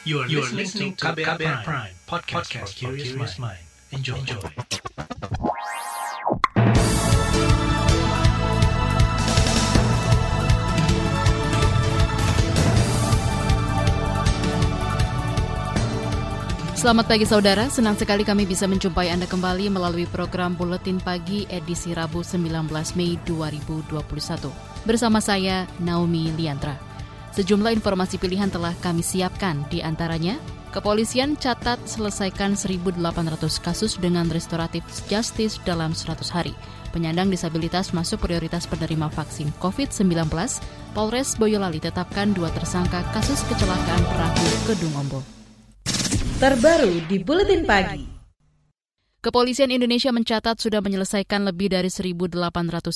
You are, you are listening to KBR, KBR Prime, Prime podcast, podcast for curious mind. Enjoy. Enjoy. Selamat pagi saudara, senang sekali kami bisa menjumpai Anda kembali melalui program Buletin Pagi edisi Rabu 19 Mei 2021. Bersama saya, Naomi Liantra. Sejumlah informasi pilihan telah kami siapkan, di antaranya Kepolisian catat selesaikan 1.800 kasus dengan restoratif justice dalam 100 hari. Penyandang disabilitas masuk prioritas penerima vaksin COVID-19. Polres Boyolali tetapkan dua tersangka kasus kecelakaan perahu Kedung Ombok. Terbaru di Buletin Pagi. Kepolisian Indonesia mencatat sudah menyelesaikan lebih dari 1.800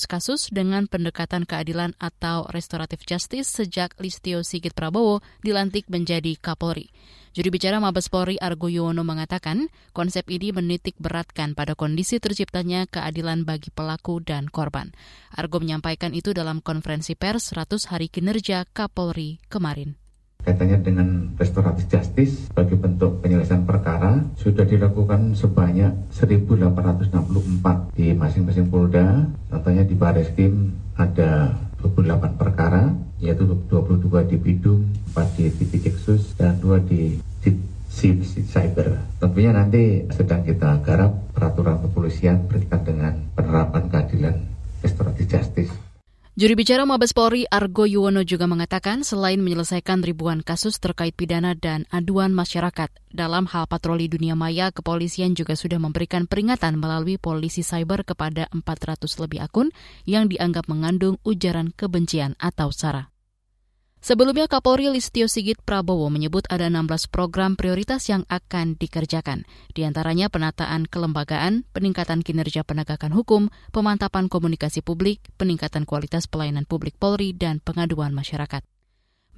kasus dengan pendekatan keadilan atau restoratif justice sejak Listio Sigit Prabowo dilantik menjadi Kapolri. Juri bicara Mabes Polri Argo Yuwono mengatakan konsep ini menitik beratkan pada kondisi terciptanya keadilan bagi pelaku dan korban. Argo menyampaikan itu dalam konferensi pers 100 hari kinerja Kapolri kemarin kaitannya dengan restoratif justice sebagai bentuk penyelesaian perkara sudah dilakukan sebanyak 1864 di masing-masing Polda contohnya di Bareskrim ada 28 perkara yaitu 22 di Bidung 4 di Tipiksus dan 2 di cyber. Tentunya nanti sedang kita garap peraturan kepolisian berkaitan dengan penerapan keadilan restoratif justice. Juri bicara Mabes Polri Argo Yuwono juga mengatakan selain menyelesaikan ribuan kasus terkait pidana dan aduan masyarakat, dalam hal patroli dunia maya, kepolisian juga sudah memberikan peringatan melalui polisi cyber kepada 400 lebih akun yang dianggap mengandung ujaran kebencian atau sara. Sebelumnya Kapolri Listio Sigit Prabowo menyebut ada 16 program prioritas yang akan dikerjakan, di antaranya penataan kelembagaan, peningkatan kinerja penegakan hukum, pemantapan komunikasi publik, peningkatan kualitas pelayanan publik Polri, dan pengaduan masyarakat.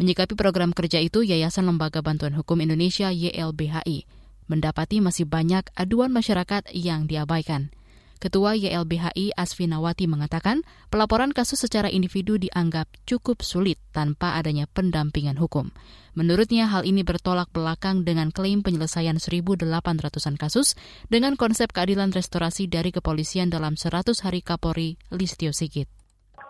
Menyikapi program kerja itu, Yayasan Lembaga Bantuan Hukum Indonesia YLBHI mendapati masih banyak aduan masyarakat yang diabaikan. Ketua YLBHI Asfinawati mengatakan pelaporan kasus secara individu dianggap cukup sulit tanpa adanya pendampingan hukum. Menurutnya hal ini bertolak belakang dengan klaim penyelesaian 1.800-an kasus dengan konsep keadilan restorasi dari kepolisian dalam 100 hari Kapolri Listio Sigit.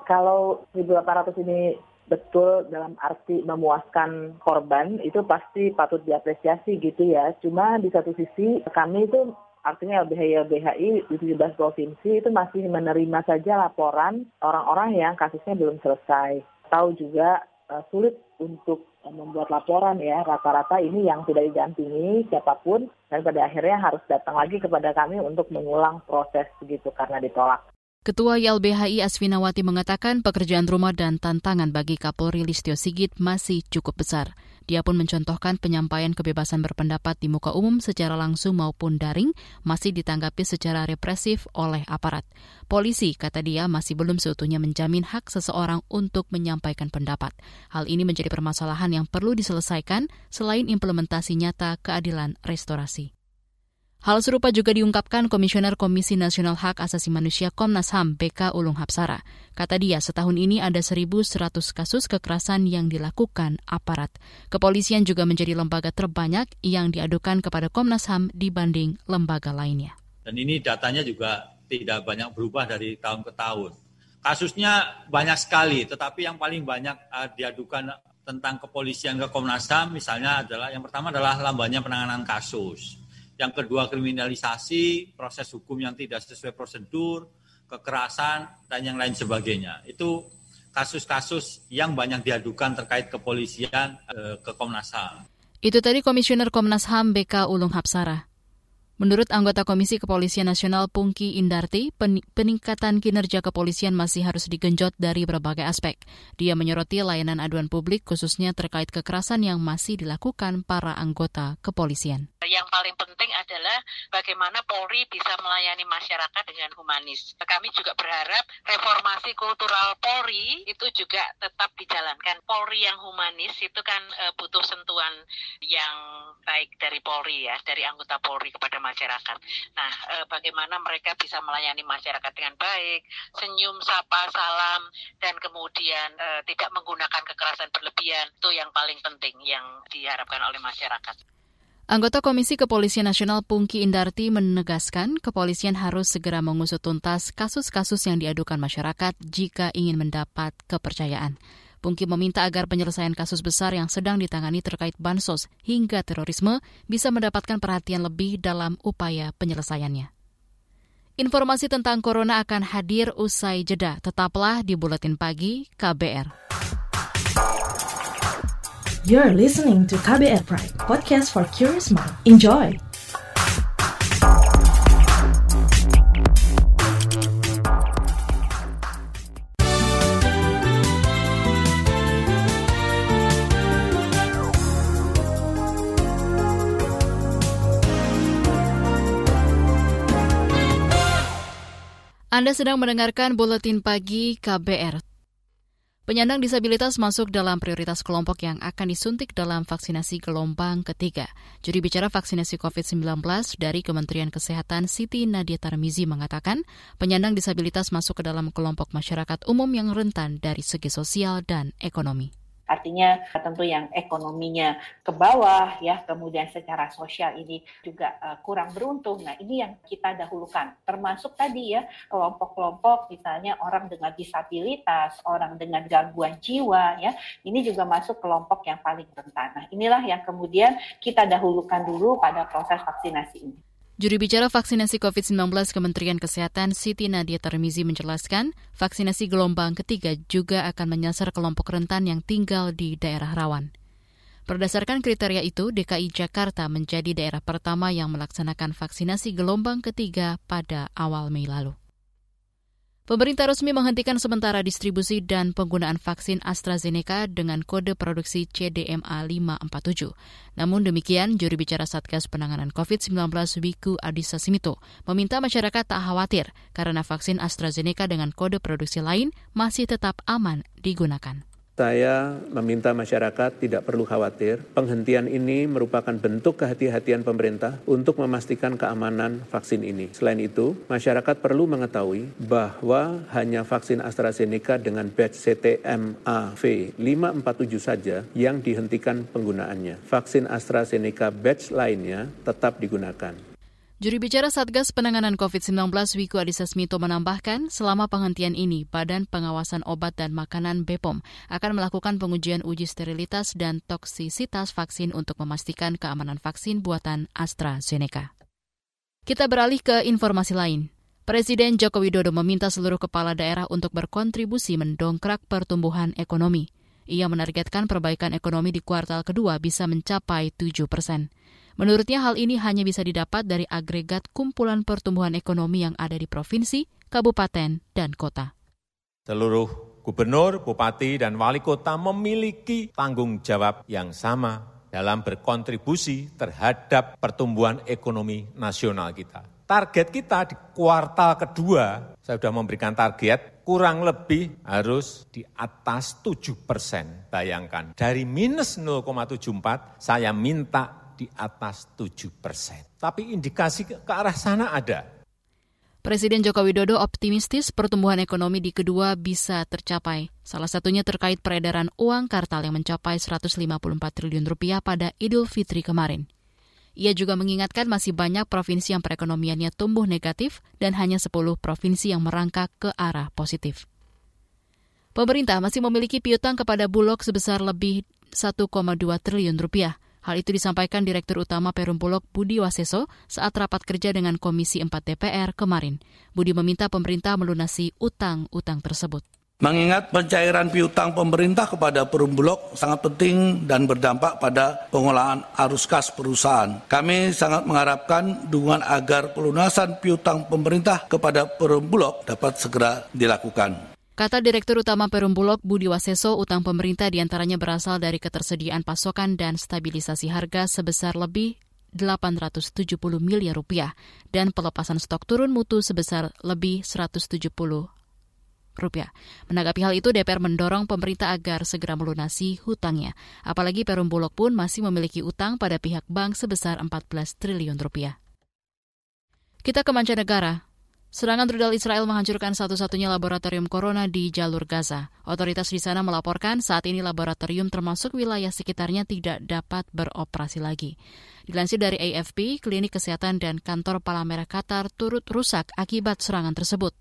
Kalau 1.800 ini betul dalam arti memuaskan korban itu pasti patut diapresiasi gitu ya. Cuma di satu sisi kami itu artinya LBH LBHI di 17 provinsi itu masih menerima saja laporan orang-orang yang kasusnya belum selesai. Tahu juga uh, sulit untuk membuat laporan ya rata-rata ini yang tidak didampingi siapa pun dan pada akhirnya harus datang lagi kepada kami untuk mengulang proses begitu karena ditolak. Ketua YLBHI Asfinawati mengatakan pekerjaan rumah dan tantangan bagi Kapolri Listio Sigit masih cukup besar. Dia pun mencontohkan penyampaian kebebasan berpendapat di muka umum secara langsung maupun daring masih ditanggapi secara represif oleh aparat. Polisi, kata dia, masih belum seutuhnya menjamin hak seseorang untuk menyampaikan pendapat. Hal ini menjadi permasalahan yang perlu diselesaikan selain implementasi nyata keadilan restorasi. Hal serupa juga diungkapkan Komisioner Komisi Nasional Hak Asasi Manusia Komnas HAM BK Ulung Hapsara. Kata dia, setahun ini ada 1.100 kasus kekerasan yang dilakukan aparat. Kepolisian juga menjadi lembaga terbanyak yang diadukan kepada Komnas HAM dibanding lembaga lainnya. Dan ini datanya juga tidak banyak berubah dari tahun ke tahun. Kasusnya banyak sekali, tetapi yang paling banyak uh, diadukan tentang kepolisian ke Komnas HAM misalnya adalah yang pertama adalah lambannya penanganan kasus yang kedua kriminalisasi, proses hukum yang tidak sesuai prosedur, kekerasan dan yang lain sebagainya. Itu kasus-kasus yang banyak diadukan terkait kepolisian eh, ke Komnas HAM. Itu tadi Komisioner Komnas HAM BK Ulung Hapsara. Menurut anggota Komisi Kepolisian Nasional Pungki Indarti, peningkatan kinerja kepolisian masih harus digenjot dari berbagai aspek. Dia menyoroti layanan aduan publik khususnya terkait kekerasan yang masih dilakukan para anggota kepolisian. Yang paling penting adalah bagaimana Polri bisa melayani masyarakat dengan humanis. Kami juga berharap reformasi kultural Polri itu juga tetap dijalankan. Polri yang humanis itu kan e, butuh sentuhan yang baik dari Polri ya, dari anggota Polri kepada. Nah, eh, bagaimana mereka bisa melayani masyarakat dengan baik, senyum, sapa, salam, dan kemudian eh, tidak menggunakan kekerasan berlebihan itu yang paling penting yang diharapkan oleh masyarakat. Anggota Komisi Kepolisian Nasional Pungki Indarti menegaskan kepolisian harus segera mengusut tuntas kasus-kasus yang diadukan masyarakat jika ingin mendapat kepercayaan. Pungki meminta agar penyelesaian kasus besar yang sedang ditangani terkait bansos hingga terorisme bisa mendapatkan perhatian lebih dalam upaya penyelesaiannya. Informasi tentang corona akan hadir usai jeda. Tetaplah di Buletin Pagi KBR. You're listening to KBR Pride, podcast for curious mind. Enjoy! Anda sedang mendengarkan Buletin Pagi KBR. Penyandang disabilitas masuk dalam prioritas kelompok yang akan disuntik dalam vaksinasi gelombang ketiga. Juri bicara vaksinasi COVID-19 dari Kementerian Kesehatan Siti Nadia Tarmizi mengatakan, penyandang disabilitas masuk ke dalam kelompok masyarakat umum yang rentan dari segi sosial dan ekonomi. Artinya tentu yang ekonominya ke bawah ya, kemudian secara sosial ini juga uh, kurang beruntung. Nah, ini yang kita dahulukan. Termasuk tadi ya kelompok-kelompok misalnya orang dengan disabilitas, orang dengan gangguan jiwa ya. Ini juga masuk kelompok yang paling rentan. Nah, inilah yang kemudian kita dahulukan dulu pada proses vaksinasi ini. Juri bicara vaksinasi COVID-19 Kementerian Kesehatan Siti Nadia Tarmizi menjelaskan, vaksinasi gelombang ketiga juga akan menyasar kelompok rentan yang tinggal di daerah rawan. Berdasarkan kriteria itu, DKI Jakarta menjadi daerah pertama yang melaksanakan vaksinasi gelombang ketiga pada awal Mei lalu. Pemerintah resmi menghentikan sementara distribusi dan penggunaan vaksin AstraZeneca dengan kode produksi CDMA 547. Namun demikian, juri bicara Satgas Penanganan COVID-19 Wiku Adhisa Smito meminta masyarakat tak khawatir karena vaksin AstraZeneca dengan kode produksi lain masih tetap aman digunakan. Saya meminta masyarakat tidak perlu khawatir. Penghentian ini merupakan bentuk kehati-hatian pemerintah untuk memastikan keamanan vaksin ini. Selain itu, masyarakat perlu mengetahui bahwa hanya vaksin AstraZeneca dengan batch CTMA V547 saja yang dihentikan penggunaannya. Vaksin AstraZeneca batch lainnya tetap digunakan. Juri bicara Satgas Penanganan COVID-19 Wiku Adhisa Smito menambahkan, selama penghentian ini, Badan Pengawasan Obat dan Makanan BPOM akan melakukan pengujian uji sterilitas dan toksisitas vaksin untuk memastikan keamanan vaksin buatan AstraZeneca. Kita beralih ke informasi lain. Presiden Joko Widodo meminta seluruh kepala daerah untuk berkontribusi mendongkrak pertumbuhan ekonomi. Ia menargetkan perbaikan ekonomi di kuartal kedua bisa mencapai 7 persen. Menurutnya hal ini hanya bisa didapat dari agregat kumpulan pertumbuhan ekonomi yang ada di provinsi, kabupaten, dan kota. Seluruh gubernur, bupati, dan wali kota memiliki tanggung jawab yang sama dalam berkontribusi terhadap pertumbuhan ekonomi nasional kita. Target kita di kuartal kedua, saya sudah memberikan target, kurang lebih harus di atas 7 persen. Bayangkan, dari minus 0,74, saya minta di atas 7 persen. Tapi indikasi ke, arah sana ada. Presiden Joko Widodo optimistis pertumbuhan ekonomi di kedua bisa tercapai. Salah satunya terkait peredaran uang kartal yang mencapai 154 triliun rupiah pada Idul Fitri kemarin. Ia juga mengingatkan masih banyak provinsi yang perekonomiannya tumbuh negatif dan hanya 10 provinsi yang merangkak ke arah positif. Pemerintah masih memiliki piutang kepada Bulog sebesar lebih 1,2 triliun rupiah. Hal itu disampaikan Direktur Utama Perum Bulog Budi Waseso saat rapat kerja dengan Komisi 4 DPR kemarin. Budi meminta pemerintah melunasi utang-utang tersebut. Mengingat pencairan piutang pemerintah kepada Perum Bulog sangat penting dan berdampak pada pengolahan arus kas perusahaan. Kami sangat mengharapkan dukungan agar pelunasan piutang pemerintah kepada Perum Bulog dapat segera dilakukan. Kata Direktur Utama Perum Bulog Budi Waseso, utang pemerintah di antaranya berasal dari ketersediaan pasokan dan stabilisasi harga sebesar lebih 870 miliar rupiah dan pelepasan stok turun mutu sebesar lebih 170 rupiah. Menanggapi hal itu, DPR mendorong pemerintah agar segera melunasi hutangnya. Apalagi Perum Bulog pun masih memiliki utang pada pihak bank sebesar 14 triliun rupiah. Kita ke mancanegara. Serangan rudal Israel menghancurkan satu-satunya laboratorium corona di jalur Gaza. Otoritas di sana melaporkan saat ini laboratorium termasuk wilayah sekitarnya tidak dapat beroperasi lagi. Dilansir dari AFP, klinik kesehatan dan kantor Palamera Qatar turut rusak akibat serangan tersebut.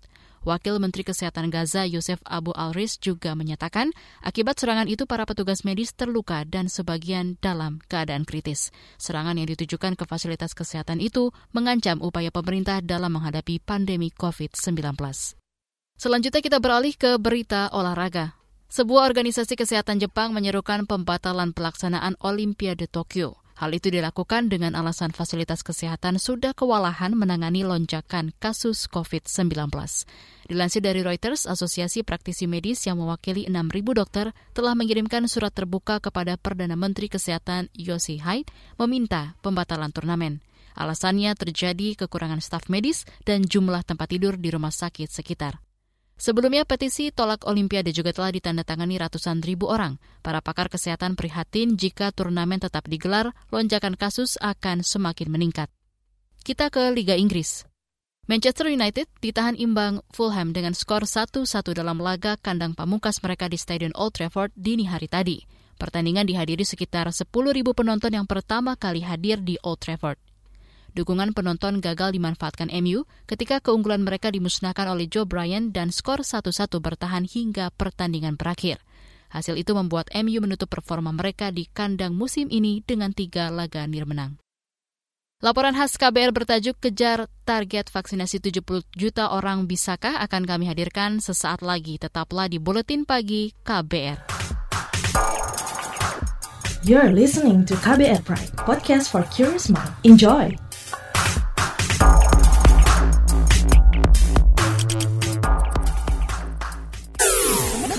Wakil Menteri Kesehatan Gaza Yosef Abu Alris juga menyatakan akibat serangan itu para petugas medis terluka dan sebagian dalam keadaan kritis. Serangan yang ditujukan ke fasilitas kesehatan itu mengancam upaya pemerintah dalam menghadapi pandemi COVID-19. Selanjutnya kita beralih ke berita olahraga. Sebuah organisasi kesehatan Jepang menyerukan pembatalan pelaksanaan Olimpiade Tokyo. Hal itu dilakukan dengan alasan fasilitas kesehatan sudah kewalahan menangani lonjakan kasus COVID-19. Dilansir dari Reuters, Asosiasi Praktisi Medis yang mewakili 6.000 dokter telah mengirimkan surat terbuka kepada Perdana Menteri Kesehatan Yoshi Haid meminta pembatalan turnamen. Alasannya terjadi kekurangan staf medis dan jumlah tempat tidur di rumah sakit sekitar. Sebelumnya petisi tolak Olimpiade juga telah ditandatangani ratusan ribu orang. Para pakar kesehatan prihatin jika turnamen tetap digelar, lonjakan kasus akan semakin meningkat. Kita ke Liga Inggris. Manchester United ditahan imbang Fulham dengan skor 1-1 dalam laga kandang pamungkas mereka di Stadion Old Trafford dini hari tadi. Pertandingan dihadiri sekitar 10.000 penonton yang pertama kali hadir di Old Trafford. Dukungan penonton gagal dimanfaatkan MU ketika keunggulan mereka dimusnahkan oleh Joe Bryan dan skor 1-1 bertahan hingga pertandingan berakhir. Hasil itu membuat MU menutup performa mereka di kandang musim ini dengan tiga laga nirmenang. Laporan khas KBR bertajuk Kejar Target Vaksinasi 70 Juta Orang Bisakah akan kami hadirkan sesaat lagi. Tetaplah di Buletin Pagi KBR. You're listening to KBR Pride, podcast for curious mind. Enjoy!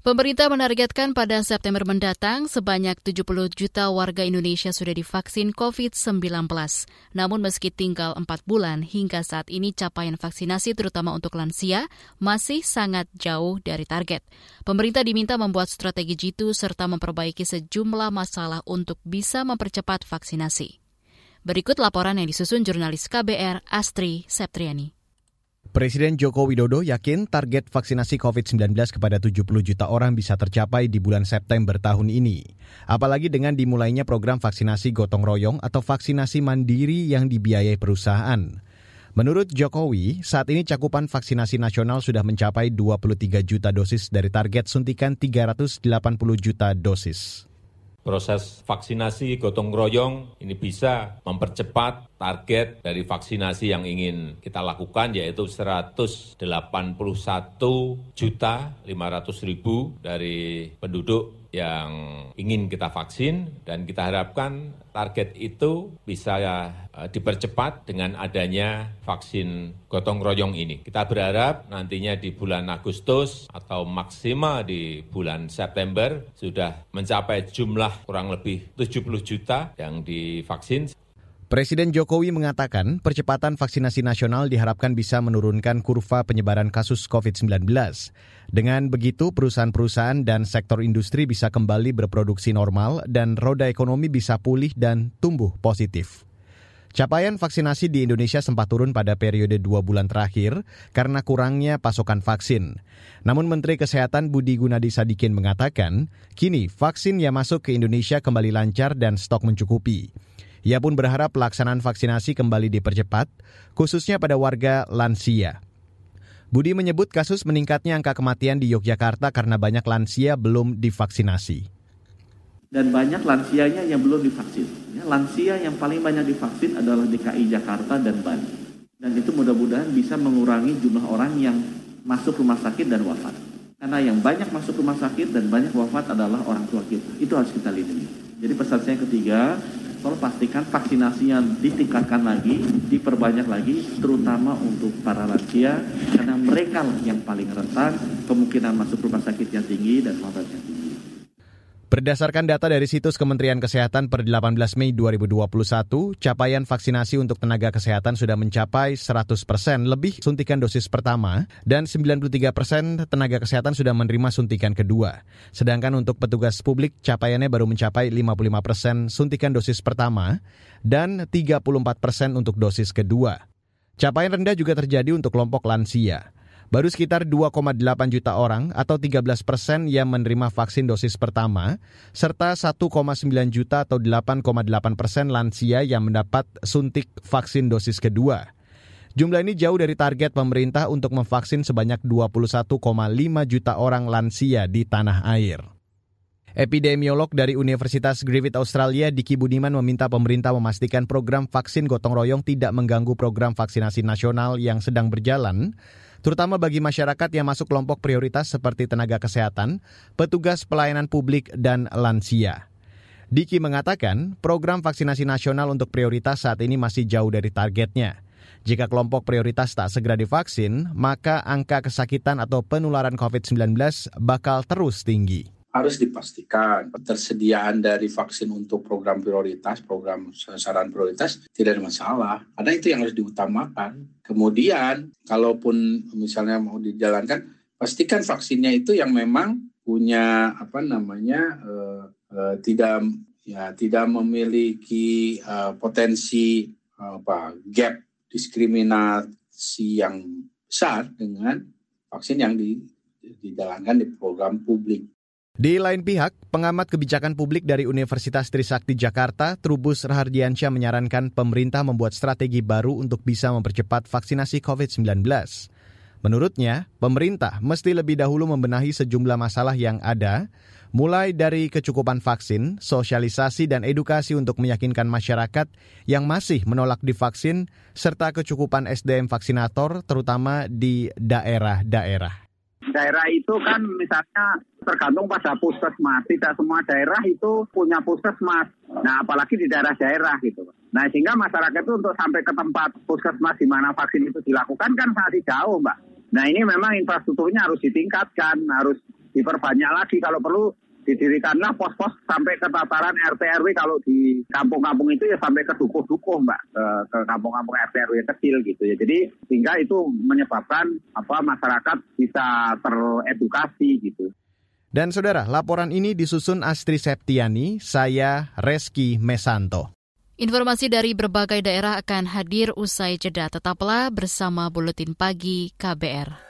Pemerintah menargetkan pada September mendatang sebanyak 70 juta warga Indonesia sudah divaksin COVID-19. Namun meski tinggal 4 bulan hingga saat ini capaian vaksinasi terutama untuk lansia masih sangat jauh dari target. Pemerintah diminta membuat strategi jitu serta memperbaiki sejumlah masalah untuk bisa mempercepat vaksinasi. Berikut laporan yang disusun jurnalis KBR Astri Septriani. Presiden Joko Widodo yakin target vaksinasi COVID-19 kepada 70 juta orang bisa tercapai di bulan September tahun ini. Apalagi dengan dimulainya program vaksinasi gotong royong atau vaksinasi mandiri yang dibiayai perusahaan. Menurut Jokowi, saat ini cakupan vaksinasi nasional sudah mencapai 23 juta dosis dari target suntikan 380 juta dosis proses vaksinasi gotong royong ini bisa mempercepat target dari vaksinasi yang ingin kita lakukan yaitu 181 juta 500 ribu dari penduduk yang ingin kita vaksin dan kita harapkan target itu bisa uh, dipercepat dengan adanya vaksin gotong royong ini. Kita berharap nantinya di bulan Agustus atau maksimal di bulan September sudah mencapai jumlah kurang lebih 70 juta yang divaksin. Presiden Jokowi mengatakan percepatan vaksinasi nasional diharapkan bisa menurunkan kurva penyebaran kasus COVID-19. Dengan begitu, perusahaan-perusahaan dan sektor industri bisa kembali berproduksi normal dan roda ekonomi bisa pulih dan tumbuh positif. Capaian vaksinasi di Indonesia sempat turun pada periode dua bulan terakhir karena kurangnya pasokan vaksin. Namun Menteri Kesehatan Budi Gunadi Sadikin mengatakan, kini vaksin yang masuk ke Indonesia kembali lancar dan stok mencukupi. Ia pun berharap pelaksanaan vaksinasi kembali dipercepat, khususnya pada warga lansia. Budi menyebut kasus meningkatnya angka kematian di Yogyakarta karena banyak lansia belum divaksinasi. Dan banyak lansianya yang belum divaksin. Ya, lansia yang paling banyak divaksin adalah DKI Jakarta dan Bali. Dan itu mudah-mudahan bisa mengurangi jumlah orang yang masuk rumah sakit dan wafat. Karena yang banyak masuk rumah sakit dan banyak wafat adalah orang tua kita. Itu harus kita lindungi. Jadi pesan saya ketiga, tolong pastikan vaksinasinya ditingkatkan lagi, diperbanyak lagi, terutama untuk para lansia, karena mereka yang paling rentan kemungkinan masuk rumah sakit yang tinggi dan tinggi. Berdasarkan data dari situs Kementerian Kesehatan per 18 Mei 2021, capaian vaksinasi untuk tenaga kesehatan sudah mencapai 100 persen lebih suntikan dosis pertama dan 93 persen tenaga kesehatan sudah menerima suntikan kedua. Sedangkan untuk petugas publik capaiannya baru mencapai 55 persen suntikan dosis pertama dan 34 persen untuk dosis kedua. Capaian rendah juga terjadi untuk kelompok lansia. Baru sekitar 2,8 juta orang atau 13 persen yang menerima vaksin dosis pertama, serta 1,9 juta atau 8,8 persen lansia yang mendapat suntik vaksin dosis kedua. Jumlah ini jauh dari target pemerintah untuk memvaksin sebanyak 21,5 juta orang lansia di tanah air. Epidemiolog dari Universitas Griffith Australia, Diki Budiman meminta pemerintah memastikan program vaksin gotong royong tidak mengganggu program vaksinasi nasional yang sedang berjalan, terutama bagi masyarakat yang masuk kelompok prioritas seperti tenaga kesehatan, petugas pelayanan publik, dan lansia. Diki mengatakan program vaksinasi nasional untuk prioritas saat ini masih jauh dari targetnya. Jika kelompok prioritas tak segera divaksin, maka angka kesakitan atau penularan COVID-19 bakal terus tinggi harus dipastikan ketersediaan dari vaksin untuk program prioritas, program sasaran prioritas tidak ada masalah. Karena itu yang harus diutamakan. Kemudian, kalaupun misalnya mau dijalankan, pastikan vaksinnya itu yang memang punya apa namanya uh, uh, tidak ya tidak memiliki uh, potensi apa gap diskriminasi yang besar dengan vaksin yang di, dijalankan di program publik. Di lain pihak, pengamat kebijakan publik dari Universitas Trisakti Jakarta, Trubus Rahardiansyah menyarankan pemerintah membuat strategi baru untuk bisa mempercepat vaksinasi COVID-19. Menurutnya, pemerintah mesti lebih dahulu membenahi sejumlah masalah yang ada, mulai dari kecukupan vaksin, sosialisasi dan edukasi untuk meyakinkan masyarakat yang masih menolak divaksin, serta kecukupan SDM vaksinator terutama di daerah-daerah. Daerah itu kan misalnya tergantung pada puskesmas. Tidak semua daerah itu punya puskesmas. Nah, apalagi di daerah-daerah gitu. Nah, sehingga masyarakat itu untuk sampai ke tempat puskesmas di mana vaksin itu dilakukan kan sangat jauh, Mbak. Nah, ini memang infrastrukturnya harus ditingkatkan, harus diperbanyak lagi kalau perlu didirikanlah pos-pos sampai ke tataran RT RW kalau di kampung-kampung itu ya sampai ke dukuh-dukuh mbak ke, ke kampung-kampung RT RW kecil gitu ya jadi sehingga itu menyebabkan apa masyarakat bisa teredukasi gitu. Dan saudara, laporan ini disusun Astri Septiani, saya Reski Mesanto. Informasi dari berbagai daerah akan hadir usai jeda. Tetaplah bersama Buletin Pagi KBR.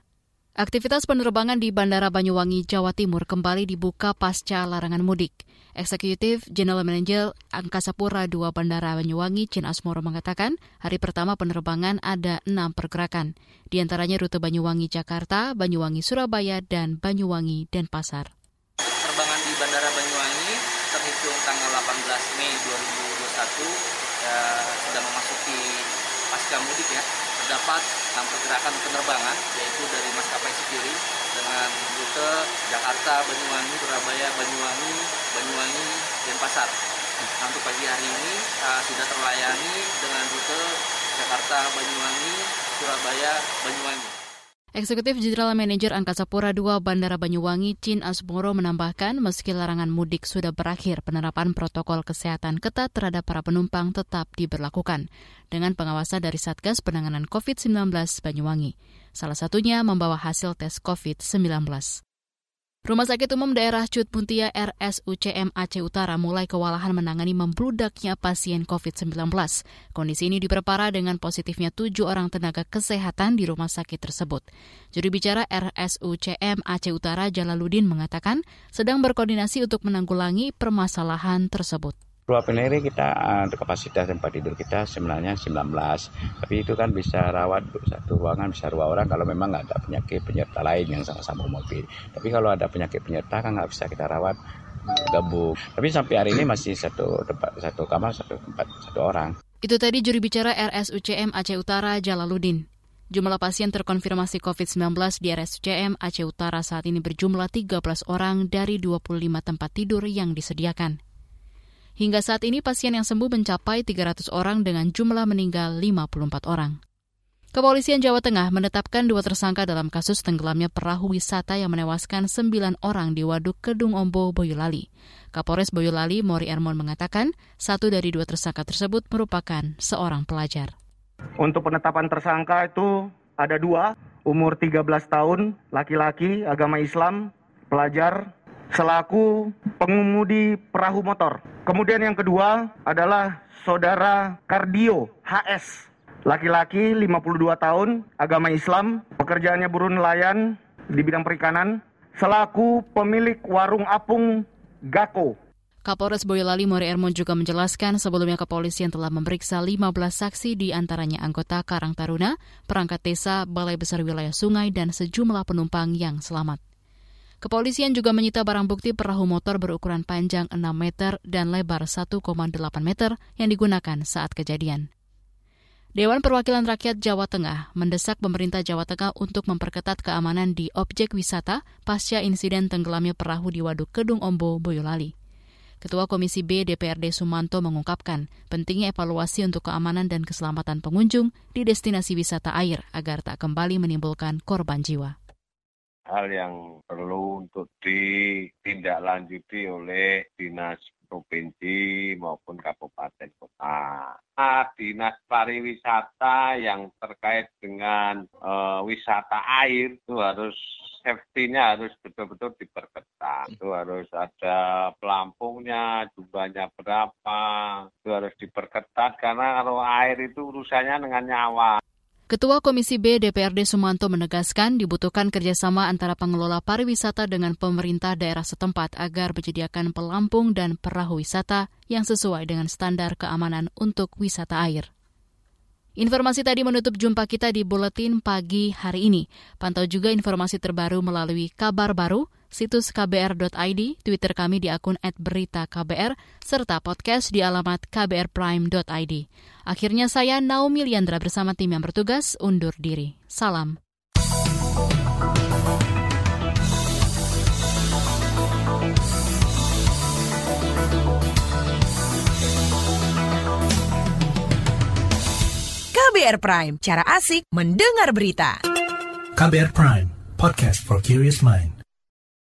Aktivitas penerbangan di Bandara Banyuwangi, Jawa Timur kembali dibuka pasca larangan mudik. Eksekutif General Manager Angkasa Pura II Bandara Banyuwangi, Cin Asmoro mengatakan, hari pertama penerbangan ada enam pergerakan, di antaranya rute Banyuwangi-Jakarta, Banyuwangi-Surabaya, dan Banyuwangi-Denpasar. Penerbangan di Bandara Banyuwangi terhitung tanggal 18 Mei 2021 ya, sudah memasuki pasca mudik ya. Terdapat enam pergerakan penerbangan yaitu dari maskapai sendiri dengan rute Jakarta, Banyuwangi, Surabaya, Banyuwangi, Banyuwangi, Denpasar. Nah, untuk pagi hari ini uh, sudah terlayani dengan rute Jakarta, Banyuwangi, Surabaya, Banyuwangi. Eksekutif General Manager Angkasa Pura II Bandara Banyuwangi, Chin Asmoro menambahkan meski larangan mudik sudah berakhir, penerapan protokol kesehatan ketat terhadap para penumpang tetap diberlakukan dengan pengawasan dari Satgas Penanganan COVID-19 Banyuwangi. Salah satunya membawa hasil tes COVID-19. Rumah Sakit Umum Daerah Cut Muntia RSUCM Aceh Utara mulai kewalahan menangani membludaknya pasien COVID-19. Kondisi ini diperparah dengan positifnya tujuh orang tenaga kesehatan di rumah sakit tersebut. Juru bicara RSUCM Aceh Utara Jalaluddin mengatakan sedang berkoordinasi untuk menanggulangi permasalahan tersebut ruangan ini kita untuk eh, kapasitas tempat tidur kita sebenarnya 19 tapi itu kan bisa rawat satu ruangan bisa dua orang kalau memang nggak ada penyakit penyerta lain yang sama-sama mobil. Tapi kalau ada penyakit penyerta kan nggak bisa kita rawat gabung. Tapi sampai hari ini masih satu tempat satu kamar satu tempat satu orang. Itu tadi juri bicara RSUCM Aceh Utara Jalaluddin. Jumlah pasien terkonfirmasi COVID-19 di RSUCM Aceh Utara saat ini berjumlah 13 orang dari 25 tempat tidur yang disediakan. Hingga saat ini pasien yang sembuh mencapai 300 orang dengan jumlah meninggal 54 orang. Kepolisian Jawa Tengah menetapkan dua tersangka dalam kasus tenggelamnya perahu wisata yang menewaskan sembilan orang di Waduk Kedung Ombo, Boyolali. Kapolres Boyolali, Mori Ermon mengatakan, satu dari dua tersangka tersebut merupakan seorang pelajar. Untuk penetapan tersangka itu ada dua, umur 13 tahun, laki-laki, agama Islam, pelajar, selaku pengemudi perahu motor. Kemudian yang kedua adalah saudara Kardio HS, laki-laki 52 tahun, agama Islam, pekerjaannya buruh nelayan di bidang perikanan, selaku pemilik warung apung Gako. Kapolres Boyolali Mori Ermon juga menjelaskan sebelumnya kepolisian telah memeriksa 15 saksi di antaranya anggota Karang Taruna, perangkat desa, Balai Besar Wilayah Sungai, dan sejumlah penumpang yang selamat. Kepolisian juga menyita barang bukti perahu motor berukuran panjang 6 meter dan lebar 1,8 meter yang digunakan saat kejadian. Dewan Perwakilan Rakyat Jawa Tengah mendesak pemerintah Jawa Tengah untuk memperketat keamanan di objek wisata pasca insiden tenggelamnya perahu di Waduk Kedung Ombo, Boyolali. Ketua Komisi B DPRD Sumanto mengungkapkan pentingnya evaluasi untuk keamanan dan keselamatan pengunjung di destinasi wisata air agar tak kembali menimbulkan korban jiwa hal yang perlu untuk ditindaklanjuti oleh dinas provinsi maupun kabupaten kota. Nah, dinas pariwisata yang terkait dengan uh, wisata air itu harus safety-nya harus betul-betul diperketat. Itu harus ada pelampungnya, jumlahnya berapa, itu harus diperketat karena kalau air itu urusannya dengan nyawa. Ketua Komisi B DPRD Sumanto menegaskan dibutuhkan kerjasama antara pengelola pariwisata dengan pemerintah daerah setempat agar menyediakan pelampung dan perahu wisata yang sesuai dengan standar keamanan untuk wisata air. Informasi tadi menutup jumpa kita di Buletin Pagi hari ini. Pantau juga informasi terbaru melalui kabar baru, situs kbr.id, Twitter kami di akun @beritaKBR, serta podcast di alamat kbrprime.id. Akhirnya saya Naomi Liandra bersama tim yang bertugas undur diri. Salam. KBR Prime, cara asik mendengar berita. KBR Prime, podcast for curious mind.